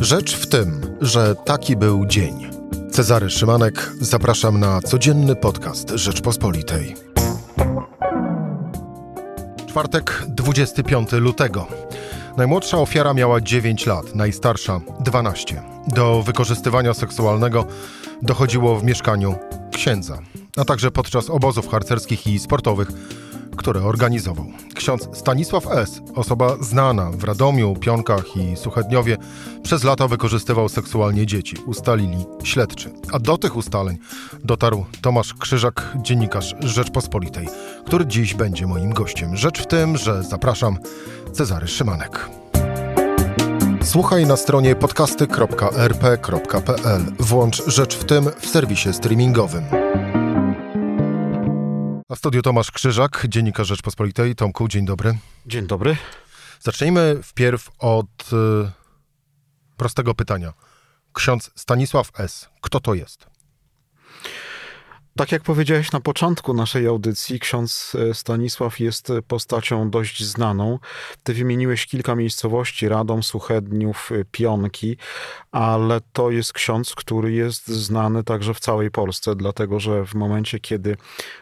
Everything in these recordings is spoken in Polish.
Rzecz w tym, że taki był dzień. Cezary Szymanek, zapraszam na codzienny podcast Rzeczpospolitej. Czwartek, 25 lutego. Najmłodsza ofiara miała 9 lat, najstarsza 12. Do wykorzystywania seksualnego dochodziło w mieszkaniu księdza, a także podczas obozów harcerskich i sportowych które organizował. Ksiądz Stanisław S., osoba znana w Radomiu, Pionkach i Suchedniowie, przez lata wykorzystywał seksualnie dzieci, ustalili śledczy. A do tych ustaleń dotarł Tomasz Krzyżak, dziennikarz Rzeczpospolitej, który dziś będzie moim gościem. Rzecz w tym, że zapraszam Cezary Szymanek. Słuchaj na stronie podcasty.rp.pl. Włącz Rzecz w tym w serwisie streamingowym. A w studiu Tomasz Krzyżak, dziennikarz Rzeczpospolitej. Tomku, dzień dobry. Dzień dobry. Zacznijmy wpierw od y, prostego pytania. Ksiądz Stanisław S. Kto to jest? Tak jak powiedziałeś na początku naszej audycji, ksiądz e, Stanisław jest postacią dość znaną. Ty wymieniłeś kilka miejscowości, Radom, Suchedniów, e, Pionki, ale to jest ksiądz, który jest znany także w całej Polsce, dlatego że w momencie, kiedy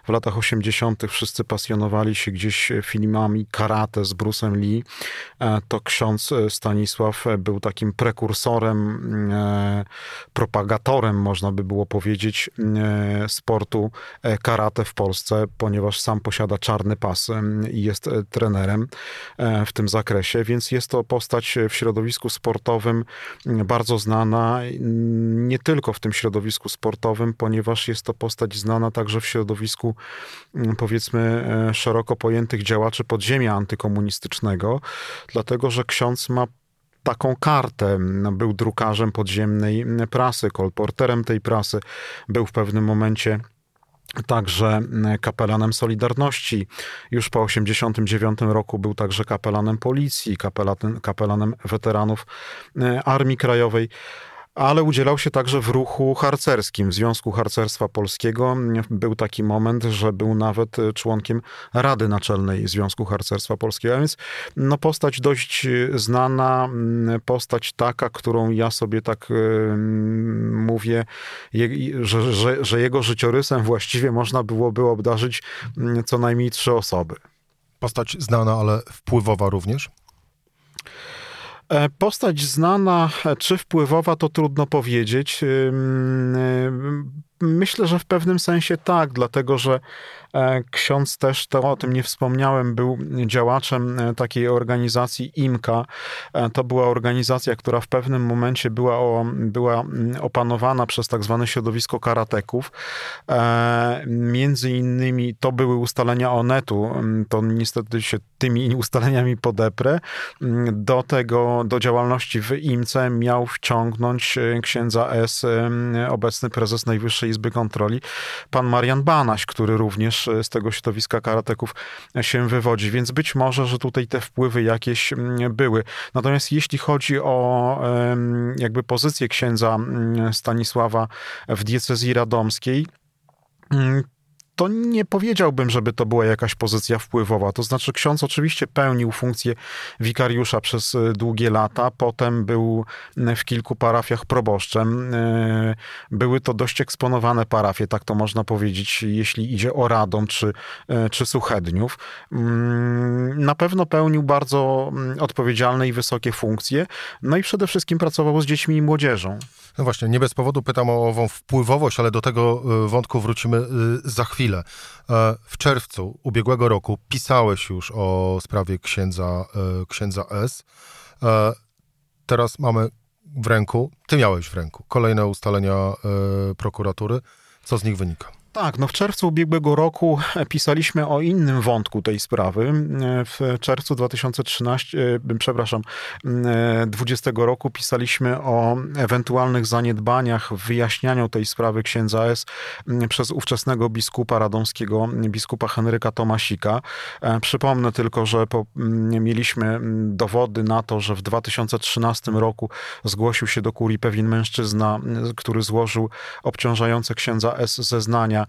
w latach 80. wszyscy pasjonowali się gdzieś filmami karate z Bruce'em Lee, e, to ksiądz Stanisław był takim prekursorem, propagatorem, można by było powiedzieć, sportu sportu e, karate w Polsce, ponieważ sam posiada czarny pas i jest e, trenerem e, w tym zakresie, więc jest to postać w środowisku sportowym bardzo znana, nie tylko w tym środowisku sportowym, ponieważ jest to postać znana także w środowisku powiedzmy szeroko pojętych działaczy podziemia antykomunistycznego, dlatego że ksiądz ma taką kartę. Był drukarzem podziemnej prasy, kolporterem tej prasy. Był w pewnym momencie także kapelanem Solidarności. Już po 1989 roku był także kapelanem policji, kapelanem, kapelanem weteranów e, Armii Krajowej ale udzielał się także w ruchu harcerskim, w Związku Harcerstwa Polskiego. Był taki moment, że był nawet członkiem Rady Naczelnej Związku Harcerstwa Polskiego, a więc no, postać dość znana, postać taka, którą ja sobie tak y, mówię, je, że, że, że jego życiorysem właściwie można byłoby obdarzyć co najmniej trzy osoby. Postać znana, ale wpływowa również? E, postać znana czy wpływowa, to trudno powiedzieć. Myślę, że w pewnym sensie tak, dlatego że e, ksiądz też, to o tym nie wspomniałem, był działaczem e, takiej organizacji IMKA. E, to była organizacja, która w pewnym momencie była, o, była opanowana przez tak zwane środowisko karateków. Między innymi to były ustalenia Onetu, to niestety się tymi ustaleniami podeprę. Do tego, do działalności w IMCE miał wciągnąć księdza S, obecny prezes Najwyższej Izby Kontroli, pan Marian Banaś, który również e, z tego środowiska karateków się wywodzi, więc być może, że tutaj te wpływy jakieś mm, były. Natomiast jeśli chodzi o jakby pozycję księdza mm, Stanisława w diecezji radomskiej, mm, to nie powiedziałbym, żeby to była jakaś pozycja wpływowa. To znaczy, ksiądz oczywiście pełnił funkcję wikariusza przez e, długie lata, potem był e, w kilku parafiach proboszczem. E, były to dość eksponowane parafie, tak to można powiedzieć, jeśli idzie o Radom czy, czy Suchedniów. Na pewno pełnił bardzo mm, odpowiedzialne i wysokie funkcje, no i przede wszystkim pracował z dziećmi i młodzieżą. No właśnie, nie bez powodu pytam o ową wpływowość, ale do tego wątku wrócimy za chwilę chwilę. E, w czerwcu ubiegłego roku pisałeś już o sprawie księdza, e, księdza S. E, teraz mamy w ręku, ty miałeś w ręku, kolejne ustalenia prokuratury. Co z nich wynika? Tak, no w czerwcu ubiegłego roku pisaliśmy o innym wątku tej sprawy. W czerwcu 2013, e, przepraszam, 20 e, roku pisaliśmy o ewentualnych zaniedbaniach w wyjaśnianiu tej sprawy księdza S przez ówczesnego biskupa radomskiego, biskupa Henryka Tomasika. E, przypomnę tylko, że po, mieliśmy dowody na to, że w 2013 roku zgłosił się do kurii pewien mężczyzna, który złożył obciążające księdza S zeznania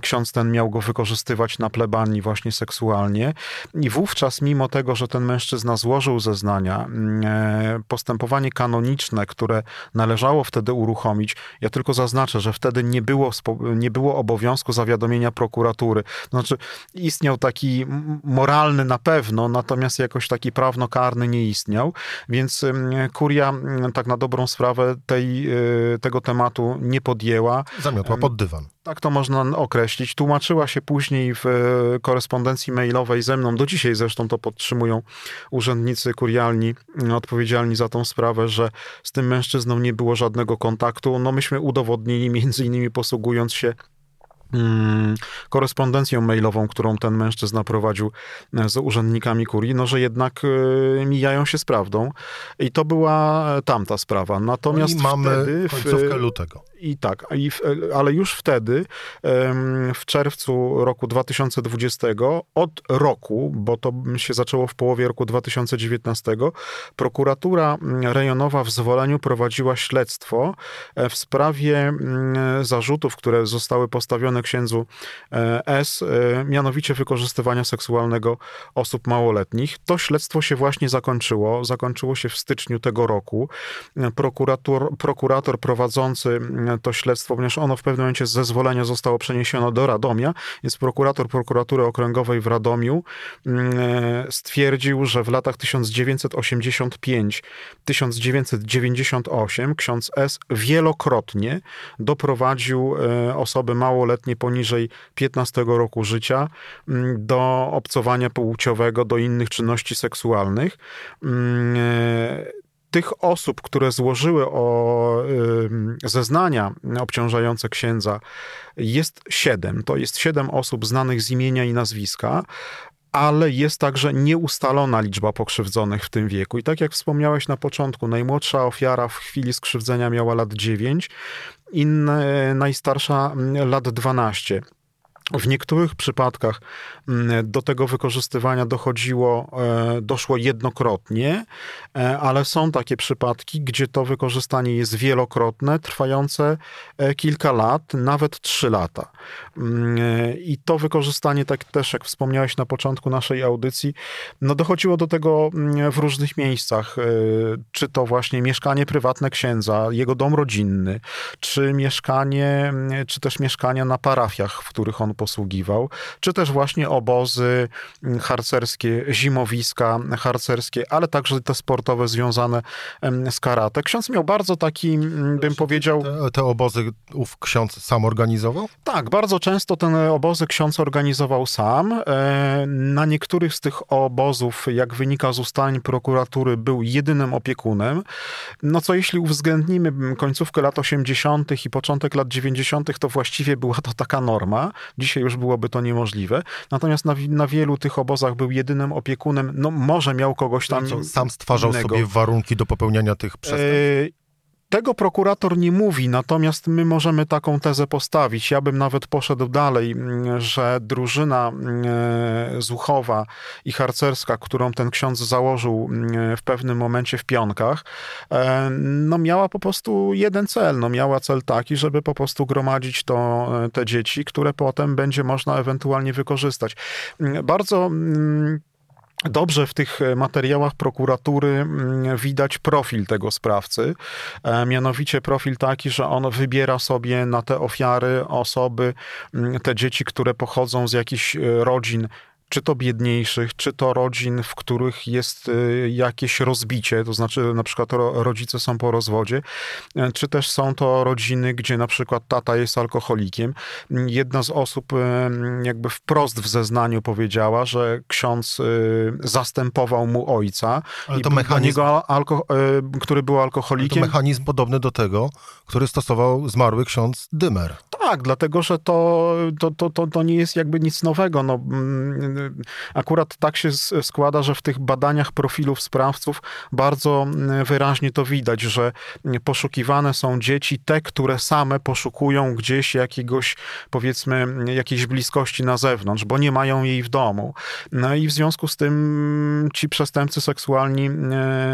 ksiądz ten miał go wykorzystywać na plebanii właśnie seksualnie. I wówczas, mimo tego, że ten mężczyzna złożył zeznania, postępowanie kanoniczne, które należało wtedy uruchomić, ja tylko zaznaczę, że wtedy nie było, nie było obowiązku zawiadomienia prokuratury. Znaczy, istniał taki moralny na pewno, natomiast jakoś taki prawno-karny nie istniał, więc kuria tak na dobrą sprawę tej, y, tego tematu nie podjęła. Zamiotła pod dywan. Tak to można określić. Tłumaczyła się później w e, korespondencji mailowej ze mną, do dzisiaj zresztą to podtrzymują urzędnicy kurialni mm, odpowiedzialni za tą sprawę, że z tym mężczyzną nie było żadnego kontaktu. No myśmy udowodnili, między innymi posługując się korespondencją mailową, którą ten mężczyzna prowadził e, z urzędnikami kurii, no że jednak e, mijają się z prawdą. I to była tamta sprawa. Natomiast no I mamy wtedy, końcówkę lutego. I tak, ale już wtedy, w czerwcu roku 2020, od roku, bo to się zaczęło w połowie roku 2019, prokuratura rejonowa w zwoleniu prowadziła śledztwo e, w sprawie zarzutów, które zostały postawione księdzu e, S, e, mianowicie wykorzystywania seksualnego osób małoletnich. To śledztwo się właśnie zakończyło. Zakończyło się w styczniu tego roku. Prokurator, prokurator prowadzący to śledztwo, ponieważ ono w pewnym momencie z zezwolenia zostało przeniesione do Radomia, więc prokurator prokuratury okręgowej w Radomiu mm, e, stwierdził, że w latach 1985-1998 ksiądz S wielokrotnie doprowadził osoby małoletnie poniżej 15 roku życia mm, do obcowania płciowego, do innych czynności seksualnych. Mm, e, tych osób, które złożyły o zeznania obciążające księdza, jest siedem. To jest siedem osób znanych z imienia i nazwiska, ale jest także nieustalona liczba pokrzywdzonych w tym wieku. I tak jak wspomniałeś na początku, najmłodsza ofiara w chwili skrzywdzenia miała lat 9, inna, najstarsza lat 12. W niektórych przypadkach mm, do tego wykorzystywania dochodziło, e, doszło jednokrotnie, e, ale są takie przypadki, gdzie to wykorzystanie jest wielokrotne, trwające e, kilka lat, nawet trzy lata. Mm, I to wykorzystanie, tak też jak wspomniałeś na początku naszej audycji, no dochodziło do tego mm, w różnych miejscach. Czy to właśnie mieszkanie prywatne księdza, jego dom rodzinny, czy mieszkanie, czy też mieszkania na parafiach, w których on posługiwał, czy też właśnie obozy harcerskie, zimowiska harcerskie, ale także te sportowe związane z karate. Ksiądz miał bardzo taki, bym powiedział... Te, te obozy ów ksiądz sam organizował? Tak, bardzo często te obozy ksiądz organizował sam. E, na niektórych z tych obozów, jak wynika z ustaleń prokuratury, był jedynym opiekunem. No co jeśli uwzględnimy końcówkę lat 80. i początek lat 90., to właściwie była to taka norma. Dzisiaj już byłoby to niemożliwe. Natomiast na, na wielu tych obozach był jedynym opiekunem, no może miał kogoś tam Co, Sam stwarzał innego. sobie warunki do popełniania tych przestępstw? E, tego prokurator nie mówi, natomiast my możemy taką tezę postawić. Ja bym nawet poszedł dalej, mm, że drużyna mm, e, zuchowa i harcerska, którą ten ksiądz założył mm, w pewnym momencie w Pionkach, e, no miała po prostu jeden cel. No miała cel taki, żeby po prostu gromadzić to, e, te dzieci, które potem będzie można ewentualnie wykorzystać. Bardzo Dobrze w tych e, materiałach prokuratury mm, widać profil tego sprawcy, e, mianowicie profil taki, że on wybiera sobie na te ofiary osoby, mm, te dzieci, które pochodzą z jakichś e, rodzin czy to biedniejszych, czy to rodzin, w których jest y, jakieś rozbicie, to znaczy na przykład rodzice są po rozwodzie, e, czy też są to rodziny, gdzie na przykład tata jest alkoholikiem. Jedna z osób e, jakby wprost w zeznaniu powiedziała, że ksiądz zastępował mu ojca Ale to mechanizm, alko, który był alkoholikiem. to mechanizm podobny do tego, który stosował zmarły ksiądz Dymer. Tak, dlatego że to, to, to, to, to nie jest jakby nic nowego. No, akurat tak się składa, że w tych badaniach profilów sprawców bardzo wyraźnie to widać, że poszukiwane są dzieci, te, które same poszukują gdzieś jakiegoś, powiedzmy, jakiejś bliskości na zewnątrz, bo nie mają jej w domu. No i w związku z tym ci przestępcy seksualni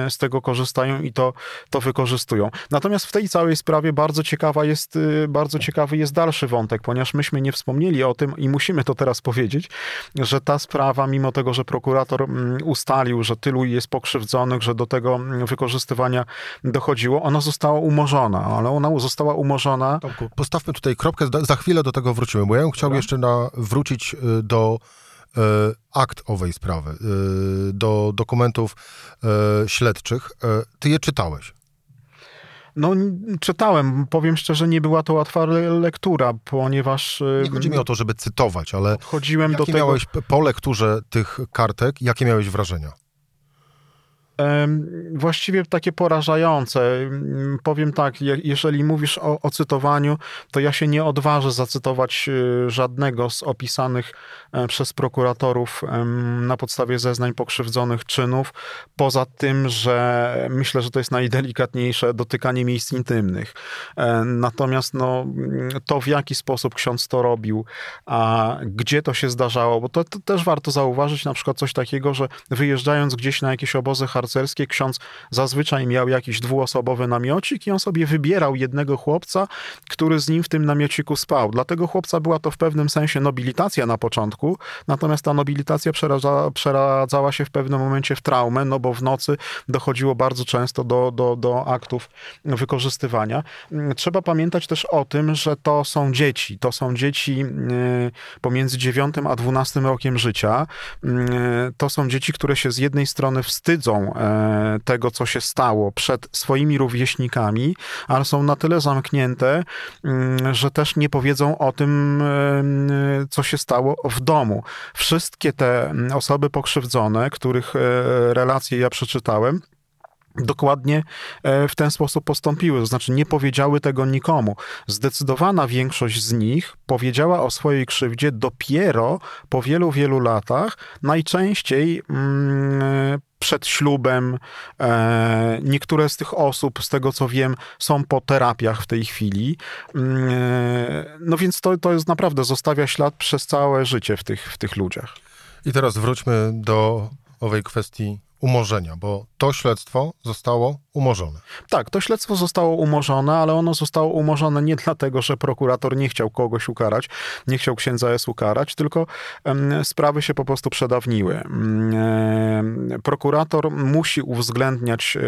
z tego korzystają i to, to wykorzystują. Natomiast w tej całej sprawie bardzo ciekawa jest, y, bardzo ciekawy jest dalszy wątek, ponieważ myśmy nie wspomnieli o tym i musimy to teraz powiedzieć, że ta sprawa, mimo tego, że prokurator mm, ustalił, że tylu jest pokrzywdzonych, że do tego mm, wykorzystywania dochodziło, ona została umorzona, ale ona została umorzona. Tomku, postawmy tutaj kropkę, za chwilę do tego wrócimy, bo ja bym chciał Dobra. jeszcze na, wrócić y, do y, akt owej sprawy, do dokumentów śledczych. Ty je czytałeś. No, czytałem. Powiem szczerze, nie była to łatwa lektura, ponieważ... Nie chodzi mi o to, żeby cytować, ale chodziłem do tego... miałeś po lekturze tych kartek, jakie miałeś wrażenia? Właściwie takie porażające. Powiem tak, jeżeli mówisz o, o, cytowaniu, to ja się nie odważę zacytować y, żadnego z opisanych e, przez prokuratorów na podstawie zeznań pokrzywdzonych czynów, poza tym, że myślę, że to jest najdelikatniejsze dotykanie miejsc intymnych. E, natomiast no, to, w jaki sposób ksiądz to robił, a gdzie to się zdarzało, bo to, to też warto zauważyć na przykład coś takiego, że wyjeżdżając gdzieś na jakieś obozy harcerskie, harcerskie ksiądz zazwyczaj miał jakiś dwuosobowy namiocik i on sobie wybierał jednego chłopca, który z nim w tym namiociku spał. Dla tego chłopca była to w pewnym sensie nobilitacja na początku, natomiast ta nobilitacja przeradza, przeradzała się w pewnym momencie w traumę, no bo w nocy dochodziło bardzo często do, do, do aktów wykorzystywania. Trzeba pamiętać też o tym, że to są dzieci. To są dzieci y, pomiędzy 9 a 12 rokiem życia. Y, to są dzieci, które się z jednej strony wstydzą E, tego, co się stało przed swoimi rówieśnikami, ale są na tyle zamknięte, mm, że też nie powiedzą o tym, e, co się stało w domu. Wszystkie te osoby pokrzywdzone, których e, relacje ja przeczytałem, dokładnie w ten sposób postąpiły, to znaczy nie powiedziały tego nikomu. Zdecydowana większość z nich powiedziała o swojej krzywdzie dopiero po wielu, wielu latach, najczęściej mm, przed ślubem. E, niektóre z tych osób, z tego co wiem, są po terapiach w tej chwili. Mm, e, no więc to, to jest naprawdę zostawia ślad przez całe życie w tych, w tych ludziach. I teraz wróćmy do owej kwestii umorzenia, bo to śledztwo zostało umorzone. Tak, to śledztwo zostało umorzone, ale ono zostało umorzone nie dlatego, że prokurator nie chciał kogoś ukarać, nie chciał księdza S ukarać, tylko sprawy się po prostu przedawniły. Um, prokurator musi uwzględniać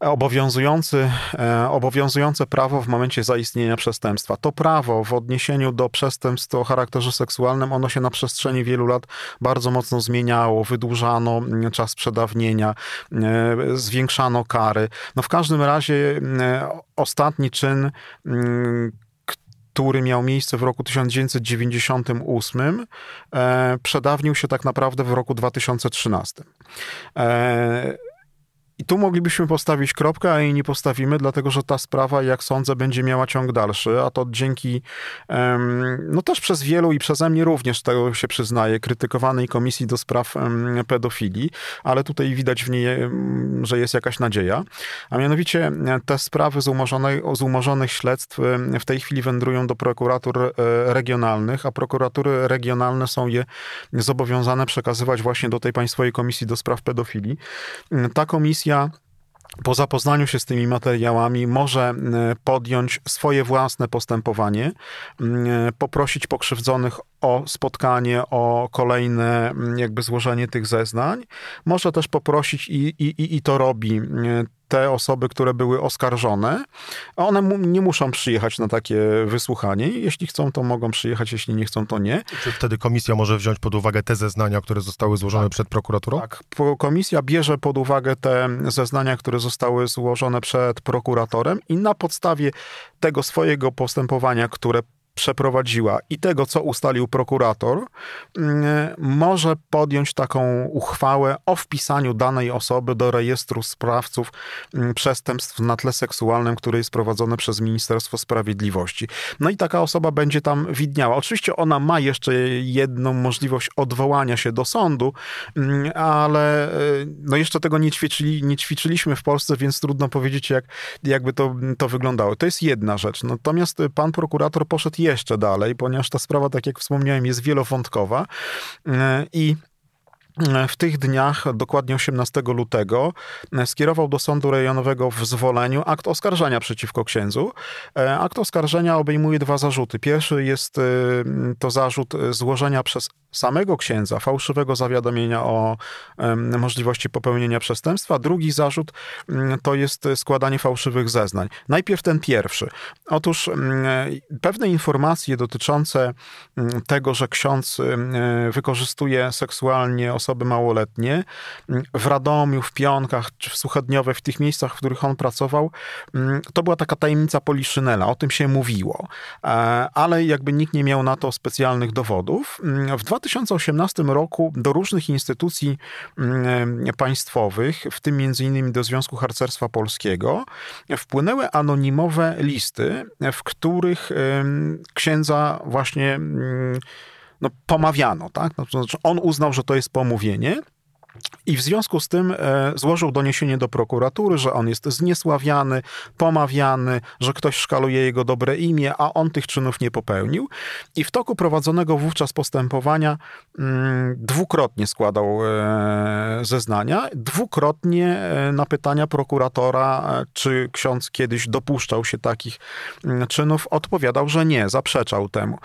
obowiązujący, e, obowiązujące prawo w momencie zaistnienia przestępstwa. To prawo w odniesieniu do przestępstw o charakterze seksualnym, ono się na przestrzeni wielu lat bardzo mocno zmieniało, wydłużano mm, czas przedawnienia, e, zwiększano kary. No w każdym razie e, ostatni czyn mm, który miał miejsce w roku 1998, przedawnił się tak naprawdę w roku 2013. I tu moglibyśmy postawić kropkę, a jej nie postawimy, dlatego że ta sprawa, jak sądzę, będzie miała ciąg dalszy, a to dzięki, no też przez wielu i przeze mnie również, tego się przyznaję, krytykowanej Komisji do Spraw Pedofilii, ale tutaj widać w niej, że jest jakaś nadzieja. A mianowicie te sprawy z, z umorzonych śledztw w tej chwili wędrują do prokuratur e, regionalnych, a prokuratury regionalne są je zobowiązane przekazywać właśnie do tej Państwowej Komisji do Spraw Pedofilii. Ta komisja komisja po zapoznaniu się z tymi materiałami może podjąć swoje własne postępowanie, poprosić pokrzywdzonych o spotkanie, o kolejne jakby złożenie tych zeznań. Może też poprosić i, i, i to robi te osoby, które były oskarżone, one nie muszą przyjechać na takie wysłuchanie. Jeśli chcą, to mogą przyjechać, jeśli nie chcą, to nie. Czy wtedy komisja może wziąć pod uwagę te zeznania, które zostały złożone tak. przed prokuraturą? Tak. Komisja bierze pod uwagę te zeznania, które zostały złożone przed prokuratorem i na podstawie tego swojego postępowania, które przeprowadziła i tego, co ustalił prokurator, może podjąć taką uchwałę o wpisaniu danej osoby do rejestru sprawców przestępstw na tle seksualnym, które jest prowadzone przez Ministerstwo Sprawiedliwości. No i taka osoba będzie tam widniała. Oczywiście ona ma jeszcze jedną możliwość odwołania się do sądu, ale no jeszcze tego nie, ćwiczyli, nie ćwiczyliśmy w Polsce, więc trudno powiedzieć, jak, jakby to, to wyglądało. To jest jedna rzecz. Natomiast pan prokurator poszedł jeszcze dalej, ponieważ ta sprawa, tak jak wspomniałem, jest wielowątkowa i w tych dniach, dokładnie 18 lutego, skierował do sądu rejonowego w Zwoleniu akt oskarżenia przeciwko księdzu. Akt oskarżenia obejmuje dwa zarzuty. Pierwszy jest to zarzut złożenia przez samego księdza fałszywego zawiadomienia o możliwości popełnienia przestępstwa. Drugi zarzut mm, to jest składanie fałszywych zeznań. Najpierw ten pierwszy. Otóż mm, pewne informacje dotyczące mm, tego, że ksiądz wykorzystuje seksualnie osoby małoletnie w Radomiu, w Pionkach czy w Suchedniowe, w tych miejscach, w których on pracował, to była taka tajemnica Poliszynela. O tym się mówiło. E, ale jakby nikt nie miał na to specjalnych dowodów. W 2018 roku do różnych instytucji mm, państwowych, w tym innymi do Związku Harcerstwa Polskiego, wpłynęły anonimowe listy, w których księdza właśnie mm, no, pomawiano. Tak? No, znaczy on uznał, że to jest pomówienie. I w związku z tym e, złożył doniesienie do prokuratury, że on jest zniesławiany, pomawiany, że ktoś szkaluje jego dobre imię, a on tych czynów nie popełnił. I w toku prowadzonego wówczas postępowania mm, dwukrotnie składał e, zeznania, dwukrotnie e, na pytania prokuratora, czy ksiądz kiedyś dopuszczał się takich mm, czynów, odpowiadał, że nie, zaprzeczał temu.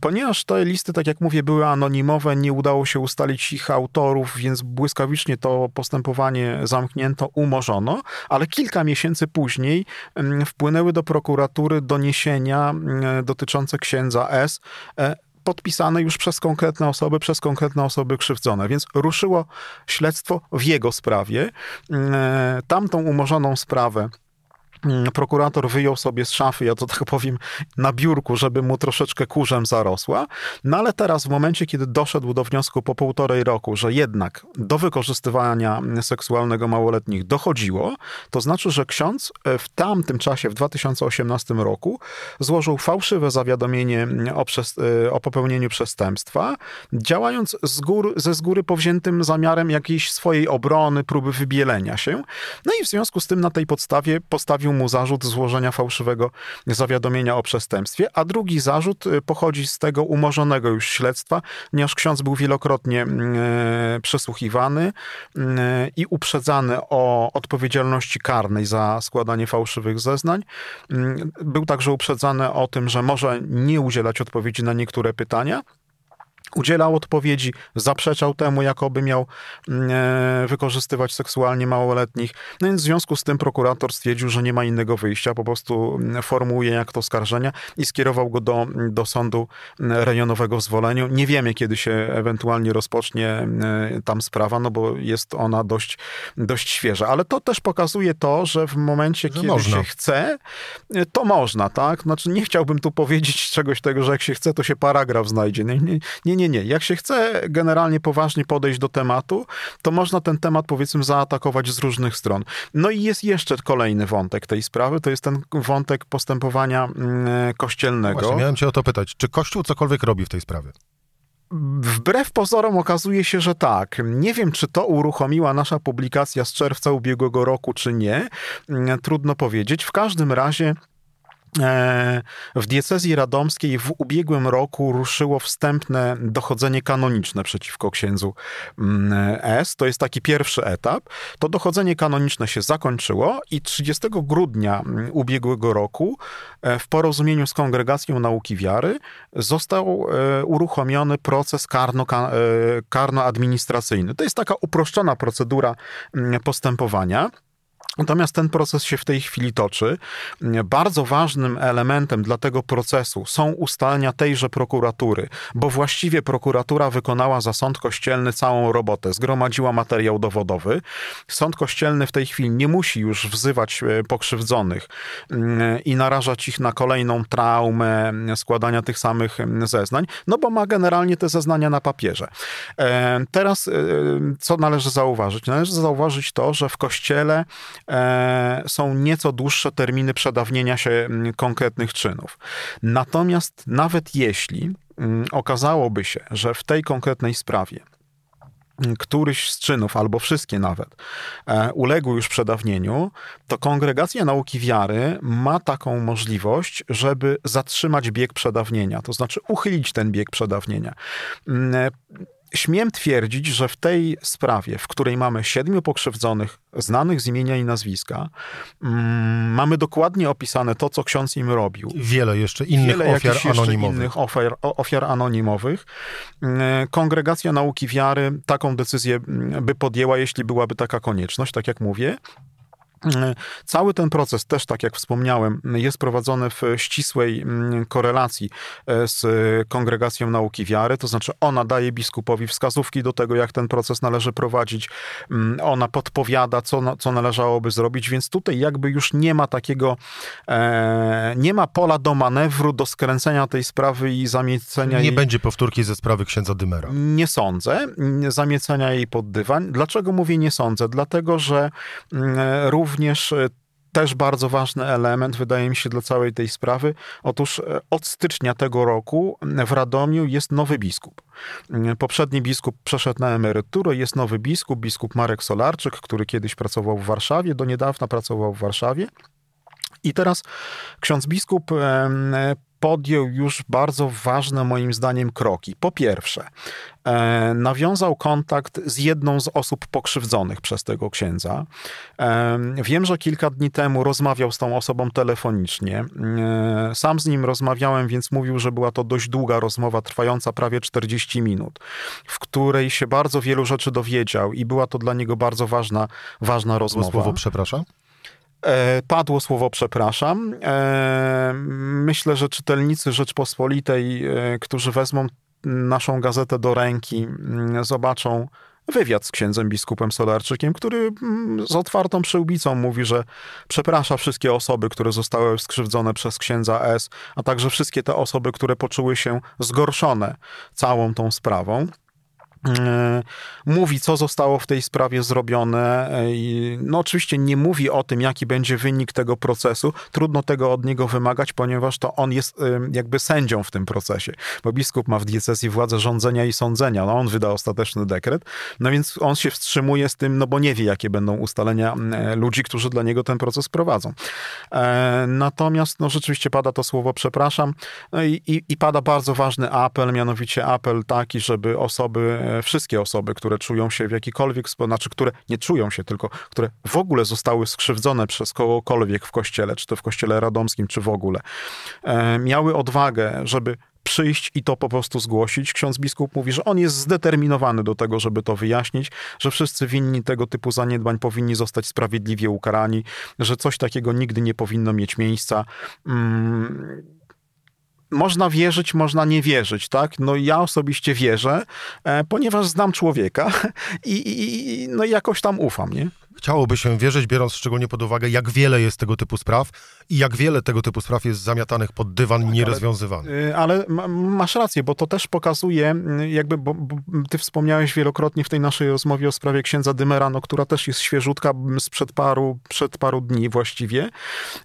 Ponieważ te listy, tak jak mówię, były anonimowe, nie udało się ustalić ich autorów, więc błyskawicznie to postępowanie zamknięto, umorzono, ale kilka miesięcy później mm, wpłynęły do prokuratury doniesienia mm, dotyczące księdza S e, podpisane już przez konkretne osoby, przez konkretne osoby krzywdzone. Więc ruszyło śledztwo w jego sprawie. Mm, e, tamtą umorzoną sprawę prokurator wyjął sobie z szafy, ja to tak powiem, na biurku, żeby mu troszeczkę kurzem zarosła. No ale teraz, w momencie, kiedy doszedł do wniosku po półtorej roku, że jednak do wykorzystywania seksualnego małoletnich dochodziło, to znaczy, że ksiądz e, w tamtym czasie, w 2018 roku, złożył fałszywe zawiadomienie o, przes- e, o popełnieniu przestępstwa, działając z góry, ze z góry powziętym zamiarem jakiejś swojej obrony, próby wybielenia się. No i w związku z tym na tej podstawie postawił mu zarzut złożenia fałszywego zawiadomienia o przestępstwie, a drugi zarzut y, pochodzi z tego umorzonego już śledztwa, ponieważ ksiądz był wielokrotnie mm, e, przesłuchiwany mm, i uprzedzany o odpowiedzialności karnej za składanie fałszywych zeznań. Mm, był także uprzedzany o tym, że może nie udzielać odpowiedzi na niektóre pytania udzielał odpowiedzi, zaprzeczał temu, jakoby miał mm, e, wykorzystywać seksualnie małoletnich. No więc w związku z tym prokurator stwierdził, że nie ma innego wyjścia, po prostu mm, formułuje jak to oskarżenia i skierował go do, do sądu mm, rejonowego w Zwoleniu. Nie wiemy, kiedy się ewentualnie rozpocznie e, tam sprawa, no bo jest ona dość, dość świeża. Ale to też pokazuje to, że w momencie, że kiedy można. się chce, e, to można, tak? Znaczy nie chciałbym tu powiedzieć czegoś tego, że jak się chce, to się paragraf znajdzie. Nie, nie, nie, nie. nie. Jak się chce generalnie poważnie podejść do tematu, to można ten temat powiedzmy zaatakować z różnych stron. No i jest jeszcze kolejny wątek tej sprawy, to jest ten wątek postępowania mm, kościelnego. Właśnie, miałem cię o to pytać. Czy Kościół cokolwiek robi w tej sprawie? Wbrew pozorom okazuje się, że tak. Nie wiem, czy to uruchomiła nasza publikacja z czerwca ubiegłego roku, czy nie. Mm, trudno powiedzieć. W każdym razie w diecezji radomskiej w ubiegłym roku ruszyło wstępne dochodzenie kanoniczne przeciwko księdzu mm, S. To jest taki pierwszy etap. To dochodzenie kanoniczne się zakończyło i 30 grudnia mm, ubiegłego roku e, w porozumieniu z Kongregacją Nauki Wiary został e, uruchomiony proces karno, karno-administracyjny. To jest taka uproszczona procedura mm, postępowania Natomiast ten proces się w tej chwili toczy. Bardzo ważnym elementem dla tego procesu są ustalenia tejże prokuratury, bo właściwie prokuratura wykonała za sąd kościelny całą robotę, zgromadziła materiał dowodowy. Sąd kościelny w tej chwili nie musi już wzywać e, pokrzywdzonych mm, i narażać ich na kolejną traumę składania tych samych zeznań, no bo ma generalnie te zeznania na papierze. E, teraz e, co należy zauważyć? Należy zauważyć to, że w kościele są nieco dłuższe terminy przedawnienia się mm, konkretnych czynów. Natomiast nawet jeśli mm, okazałoby się, że w tej konkretnej sprawie mm, któryś z czynów, albo wszystkie nawet, e, uległy już przedawnieniu, to Kongregacja Nauki Wiary ma taką możliwość, żeby zatrzymać bieg przedawnienia, to znaczy uchylić ten bieg przedawnienia śmiem twierdzić, że w tej sprawie, w której mamy siedmiu pokrzywdzonych, znanych z imienia i nazwiska, mm, mamy dokładnie opisane to, co ksiądz im robił. Wiele jeszcze innych Wiele ofiar anonimowych. innych ofiar, ofiar anonimowych. Mm, kongregacja Nauki Wiary taką decyzję mm, by podjęła, jeśli byłaby taka konieczność, tak jak mówię. Cały ten proces, też tak jak wspomniałem, jest prowadzony w ścisłej mm, korelacji e, z Kongregacją Nauki Wiary, to znaczy ona daje biskupowi wskazówki do tego, jak ten proces należy prowadzić, mm, ona podpowiada, co, co należałoby zrobić, więc tutaj jakby już nie ma takiego, e, nie ma pola do manewru, do skręcenia tej sprawy i zamiecenia Nie jej... będzie powtórki ze sprawy księdza Dymera. Nie sądzę, zamiecenia jej pod dywan. Dlaczego mówię nie sądzę? Dlatego, że mm, również również e, też bardzo ważny element, wydaje mi się, dla całej tej sprawy. Otóż e, od stycznia tego roku w Radomiu jest nowy biskup. Poprzedni biskup przeszedł na emeryturę, jest nowy biskup, biskup Marek Solarczyk, który kiedyś pracował w Warszawie, do niedawna pracował w Warszawie. I teraz ksiądz biskup podjął już bardzo ważne moim zdaniem kroki. Po pierwsze, e, nawiązał kontakt z jedną z osób pokrzywdzonych przez tego księdza. E, wiem, że kilka dni temu rozmawiał z tą osobą telefonicznie. E, sam z nim rozmawiałem, więc mówił, że była to dość długa rozmowa, trwająca prawie 40 minut, w której się bardzo wielu rzeczy dowiedział i była to dla niego bardzo ważna, ważna rozmowa. Słowo przepraszam? E, padło słowo przepraszam. E, myślę, że czytelnicy Rzeczpospolitej, e, którzy wezmą naszą gazetę do ręki, mm, zobaczą wywiad z księdzem biskupem Solarczykiem, który mm, z otwartą przyłbicą mówi, że przeprasza wszystkie osoby, które zostały skrzywdzone przez księdza S, a także wszystkie te osoby, które poczuły się zgorszone całą tą sprawą. E, mówi, co zostało w tej sprawie zrobione. E, no, oczywiście nie mówi o tym, jaki będzie wynik tego procesu. Trudno tego od niego wymagać, ponieważ to on jest e, jakby sędzią w tym procesie, bo biskup ma w diecezji władzę rządzenia i sądzenia. No, on wyda ostateczny dekret, no więc on się wstrzymuje z tym, no bo nie wie, jakie będą ustalenia ludzi, którzy dla niego ten proces prowadzą. Natomiast, no, rzeczywiście pada to słowo przepraszam no i, i, i pada bardzo ważny apel, mianowicie apel taki, żeby osoby wszystkie osoby, które czują się w jakikolwiek sposób, znaczy które nie czują się, tylko które w ogóle zostały skrzywdzone przez kogokolwiek w kościele, czy to w kościele radomskim, czy w ogóle, e, miały odwagę, żeby przyjść i to po prostu zgłosić. Ksiądz biskup mówi, że on jest zdeterminowany do tego, żeby to wyjaśnić, że wszyscy winni tego typu zaniedbań powinni zostać sprawiedliwie ukarani, że coś takiego nigdy nie powinno mieć miejsca. Mm można wierzyć, można nie wierzyć, tak? No ja osobiście wierzę, e, ponieważ znam człowieka i, i, no jakoś tam ufam, nie? Chciałoby się wierzyć, biorąc szczególnie pod uwagę, jak wiele jest tego typu spraw i jak wiele tego typu spraw jest zamiatanych pod dywan i tak, nierozwiązywanych. Ale, ale masz rację, bo to też pokazuje, jakby, bo, bo, ty wspomniałeś wielokrotnie w tej naszej rozmowie o sprawie księdza Dymera, no, która też jest świeżutka sprzed paru, przed paru dni właściwie.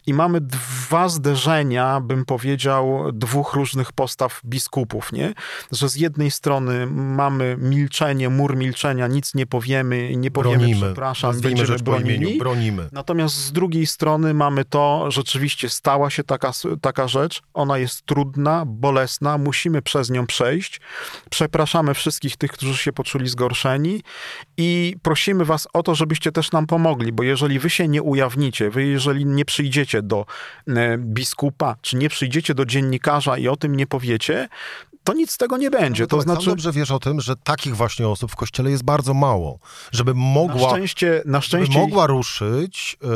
I mamy dwa zderzenia, bym powiedział, dwóch różnych postaw biskupów, nie? Że z jednej strony mamy milczenie, mur milczenia, nic nie powiemy, nie powiemy, bronimy. przepraszam, będziemy bronili. Imieniu, bronimy. Natomiast z drugiej strony mamy to, że rzeczywiście stała się taka, taka rzecz, ona jest trudna, bolesna, musimy przez nią przejść. Przepraszamy wszystkich tych, którzy się poczuli zgorszeni i prosimy was o to, żebyście też nam pomogli, bo jeżeli wy się nie ujawnicie, wy jeżeli nie przyjdziecie do e, biskupa, czy nie przyjdziecie do dziennikarza i o tym nie powiecie, to nic z tego nie będzie. No to tak, sam znaczy, dobrze wiesz o tym, że takich właśnie osób w kościele jest bardzo mało. Żeby na mogła, szczęście, na żeby szczęście mogła ruszyć, y,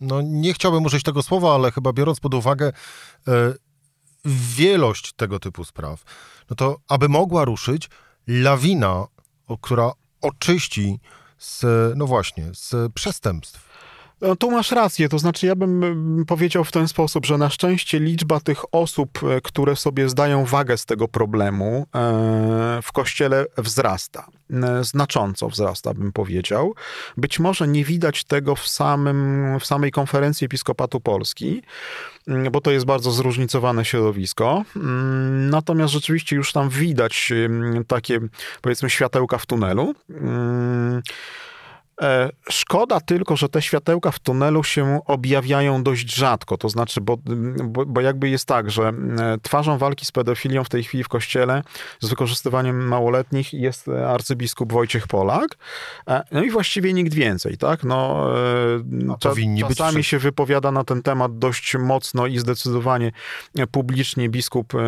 no nie chciałbym użyć tego słowa, ale chyba biorąc pod uwagę y, wielość tego typu spraw, no to aby mogła ruszyć lawina, która oczyści z, no właśnie, z przestępstw. No, tu masz rację, to znaczy ja bym mm, powiedział w ten sposób, że na szczęście liczba tych osób, e, które sobie zdają wagę z tego problemu e, w kościele wzrasta. E, Znacząco wzrasta, bym powiedział. Być może nie widać tego w, samym, w samej konferencji Episkopatu Polski, mm, bo to jest bardzo zróżnicowane środowisko. Mm, Natomiast rzeczywiście już tam widać takie, powiedzmy, światełka w tunelu. E, Szkoda tylko, że te światełka w tunelu się objawiają dość rzadko. To znaczy, bo, bo, bo jakby jest tak, że e, twarzą walki z pedofilią w tej chwili w kościele z wykorzystywaniem małoletnich jest arcybiskup Wojciech Polak. E, No i właściwie nikt więcej, tak? No, No, być czasami wszyscy. się wypowiada na ten temat dość mocno i zdecydowanie publicznie biskup e,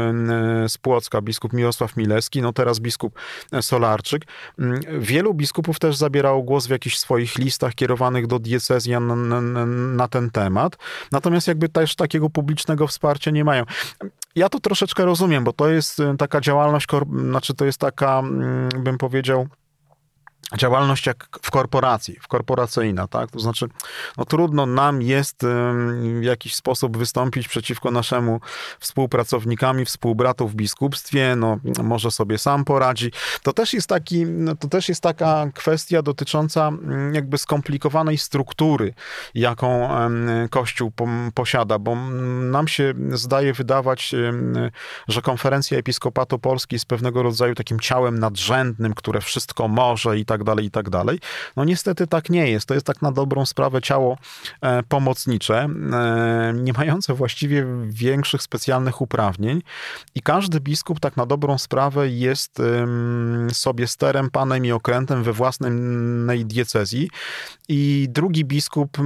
z Płocka, biskup Mirosław Milewski, no teraz biskup Solarczyk. Mm, Wielu biskupów też zabierało głos w jakichś swoich listach kierowanych do diecezjan na, na, na ten temat. Natomiast jakby też takiego publicznego wsparcia nie mają. Ja to troszeczkę rozumiem, bo to jest e, taka działalność, znaczy to jest taka, mm, bym powiedział, działalność jak w korporacji, w korporacyjna, tak? To znaczy, no trudno nam jest w jakiś sposób wystąpić przeciwko naszemu współpracownikowi, współbratu w biskupstwie, no może sobie sam poradzi. To też jest taki, no, to też jest taka kwestia dotycząca mm, jakby skomplikowanej struktury, jaką Kościół posiada, bo mm, nam się zdaje wydawać, że konferencja Episkopatu Polski jest pewnego rodzaju takim ciałem nadrzędnym, które wszystko może i tak dalej, i tak dalej. No niestety tak nie jest. To jest tak na dobrą sprawę ciało e, pomocnicze, e, nie mające właściwie większych specjalnych uprawnień i każdy biskup tak na dobrą sprawę jest sobie sterem, panem i okrętem we własnej diecezji i drugi biskup,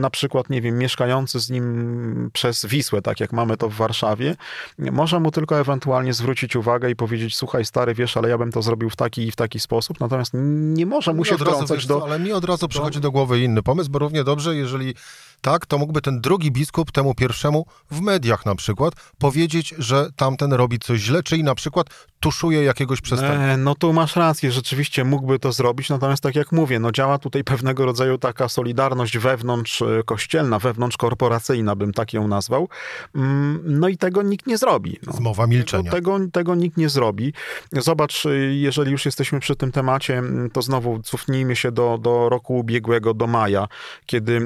na przykład, nie wiem, mieszkający z nim przez Wisłę, tak jak mamy to w Warszawie, może mu tylko ewentualnie zwrócić uwagę i powiedzieć, słuchaj stary, wiesz, ale ja bym to zrobił w taki i w taki sposób, natomiast nie może mu się razu, wtrącać wiesz do... Ale mi od razu przychodzi do głowy inny pomysł, bo równie dobrze, jeżeli tak, to mógłby ten drugi biskup temu pierwszemu w mediach na przykład powiedzieć, że tamten robi coś źle, czyli na przykład tuszuje jakiegoś przestępstwa. E, No tu masz rację, rzeczywiście mógłby to zrobić, natomiast tak jak mówię, no działa tutaj pewnego rodzaju taka solidarność wewnątrz e, kościelna, wewnątrz korporacyjna, bym tak ją nazwał. Mm, No i tego nikt nie zrobi. No. Zmowa milczenia. Tego, tego nikt nie zrobi. Zobacz, y, jeżeli już jesteśmy przy tym temacie, mm, to znowu cofnijmy się do, do roku ubiegłego, do maja, kiedy e,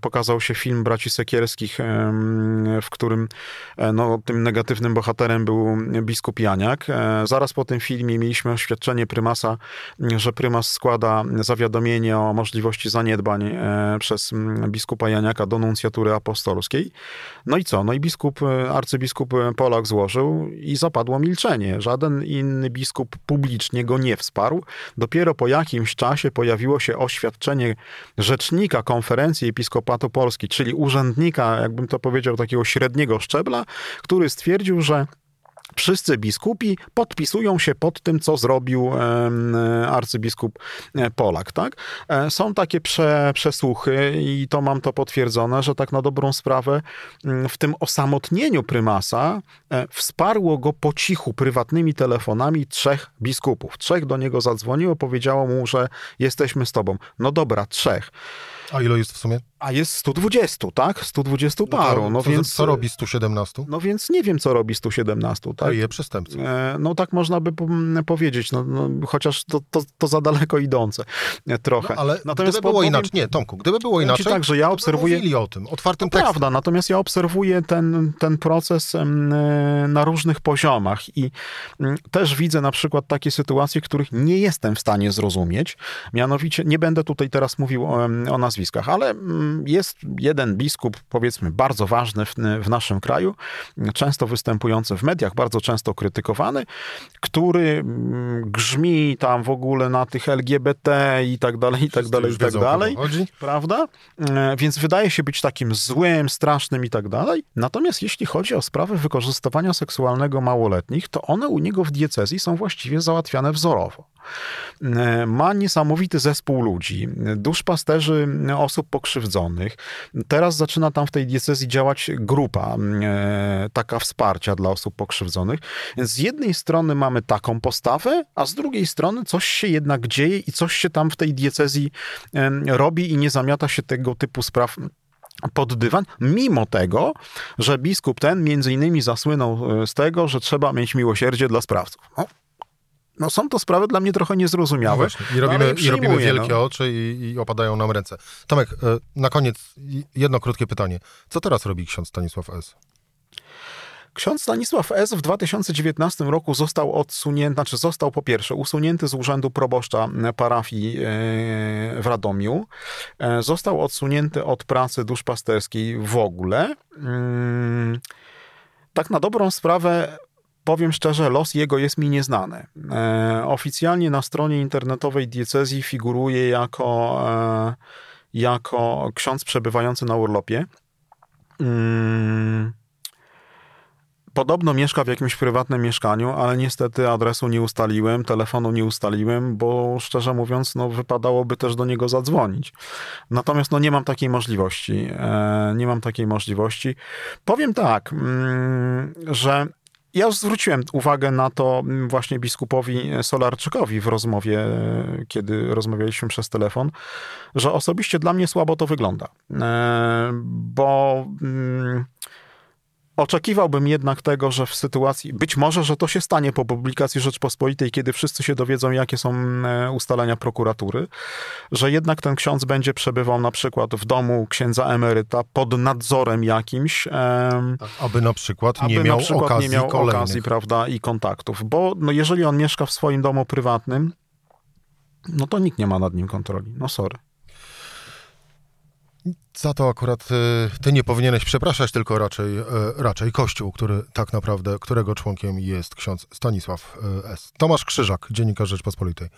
pokazał się film braci Sekierskich, w którym e, no, tym negatywnym bohaterem był biskup Janiak. E, Zaraz po tym filmie mieliśmy oświadczenie prymasa, że prymas składa zawiadomienie o możliwości zaniedbań e, przez biskupa Janiaka do nuncjatury apostolskiej. No i co? No i biskup, arcybiskup Polak złożył i zapadło milczenie. Żaden inny biskup publicznie go nie wsparł. Dopiero po jakimś czasie pojawiło się oświadczenie rzecznika konferencji Episkopatu Polski, czyli urzędnika, jakbym to powiedział, takiego średniego szczebla, który stwierdził, że wszyscy biskupi podpisują się pod tym, co zrobił arcybiskup e, Polak. Tak? E, Są takie prze, przesłuchy i to mam to potwierdzone, że tak na dobrą sprawę w tym osamotnieniu prymasa e, wsparło go po cichu prywatnymi telefonami trzech biskupów. Trzech do niego zadzwoniło, powiedziało mu, że jesteśmy z tobą. No dobra, trzech. A ile jest w sumie? A jest 120, tak? 120 paru. No co, więc, co robi 117? no więc nie wiem, co robi 117, tak? Kryje przestępców. E, No tak można by po- powiedzieć, no, no, chociaż to, to, to za daleko idące e, trochę. No, ale Natomiast gdyby było powiem- inaczej, nie, Tomku, gdyby było inaczej, tak, że ja obserwuję- mówili o tym, otwartym To tekstem. prawda, natomiast ja obserwuję ten, ten proces e, na różnych poziomach i mm, też widzę na przykład takie sytuacje, których nie jestem w stanie zrozumieć. Mianowicie, nie będę tutaj teraz mówił o, o nazwiskach, nazwiskach, ale mm, jest jeden biskup, powiedzmy, bardzo ważny w, w naszym kraju, często występujący w mediach, bardzo często krytykowany, który mm, grzmi tam w ogóle na tych LGBT i tak dalej, i tak dalej, i tak dalej. Prawda? E, więc wydaje się być takim złym, strasznym i tak dalej. Natomiast jeśli chodzi o sprawy wykorzystywania seksualnego małoletnich, to one u niego w diecezji są właściwie załatwiane wzorowo. E, ma niesamowity zespół ludzi, duszpasterzy osób pokrzywdzonych. Teraz zaczyna tam w tej diecezji działać grupa e, taka wsparcia dla osób pokrzywdzonych. Więc z jednej strony mamy taką postawę, a z drugiej strony coś się jednak dzieje i coś się tam w tej diecezji robi i nie zamiata się tego typu spraw pod dywan, mimo tego, że biskup ten między innymi zasłynął e, z tego, że trzeba mieć miłosierdzie dla sprawców. No, no są to sprawy dla mnie trochę niezrozumiałe. No I robimy, i robimy wielkie no. oczy i, i, opadają nam ręce. Tomek, e, na koniec jedno krótkie pytanie. Co teraz robi ksiądz Stanisław S.? Ksiądz Stanisław S. w 2019 roku został odsunięty, znaczy został po pierwsze usunięty z urzędu proboszcza parafii e, w Radomiu, e, został odsunięty od pracy duszpasterskiej w ogóle. Mm, tak na dobrą sprawę Powiem szczerze, los jego jest mi nieznany. E, oficjalnie na stronie internetowej diecezji figuruje jako, e, jako ksiądz przebywający na urlopie. Mm. Podobno mieszka w jakimś prywatnym mieszkaniu, ale niestety adresu nie ustaliłem, telefonu nie ustaliłem, bo szczerze mówiąc, no, wypadałoby też do niego zadzwonić. Natomiast no, nie mam takiej możliwości. E, nie mam takiej możliwości. Powiem tak, mm, że ja zwróciłem uwagę na to mm, właśnie biskupowi Solarczykowi w rozmowie, kiedy rozmawialiśmy przez telefon, że osobiście dla mnie słabo to wygląda. E, bo mm, Oczekiwałbym jednak tego, że w sytuacji, być może, że to się stanie po publikacji Rzeczpospolitej, kiedy wszyscy się dowiedzą, jakie są e, ustalenia prokuratury, że jednak ten ksiądz będzie przebywał na przykład w domu księdza emeryta pod nadzorem jakimś. Tak, aby na przykład nie miał, przykład okazji, nie miał okazji prawda, i kontaktów. Bo no, jeżeli on mieszka w swoim domu prywatnym, no to nikt nie ma nad nim kontroli. No sorry. Za to akurat y, ty nie powinieneś przepraszać, tylko raczej, y, raczej Kościół, który tak naprawdę, którego członkiem jest ksiądz Stanisław y, S. Tomasz Krzyżak, dziennikarz Rzeczpospolitej.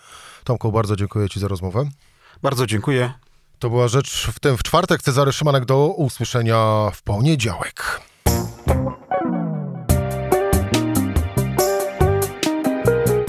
Tomku, bardzo dziękuję ci za rozmowę. Bardzo dziękuję. To była rzecz w tym w czwartek. Cezary Szymanek do usłyszenia w poniedziałek.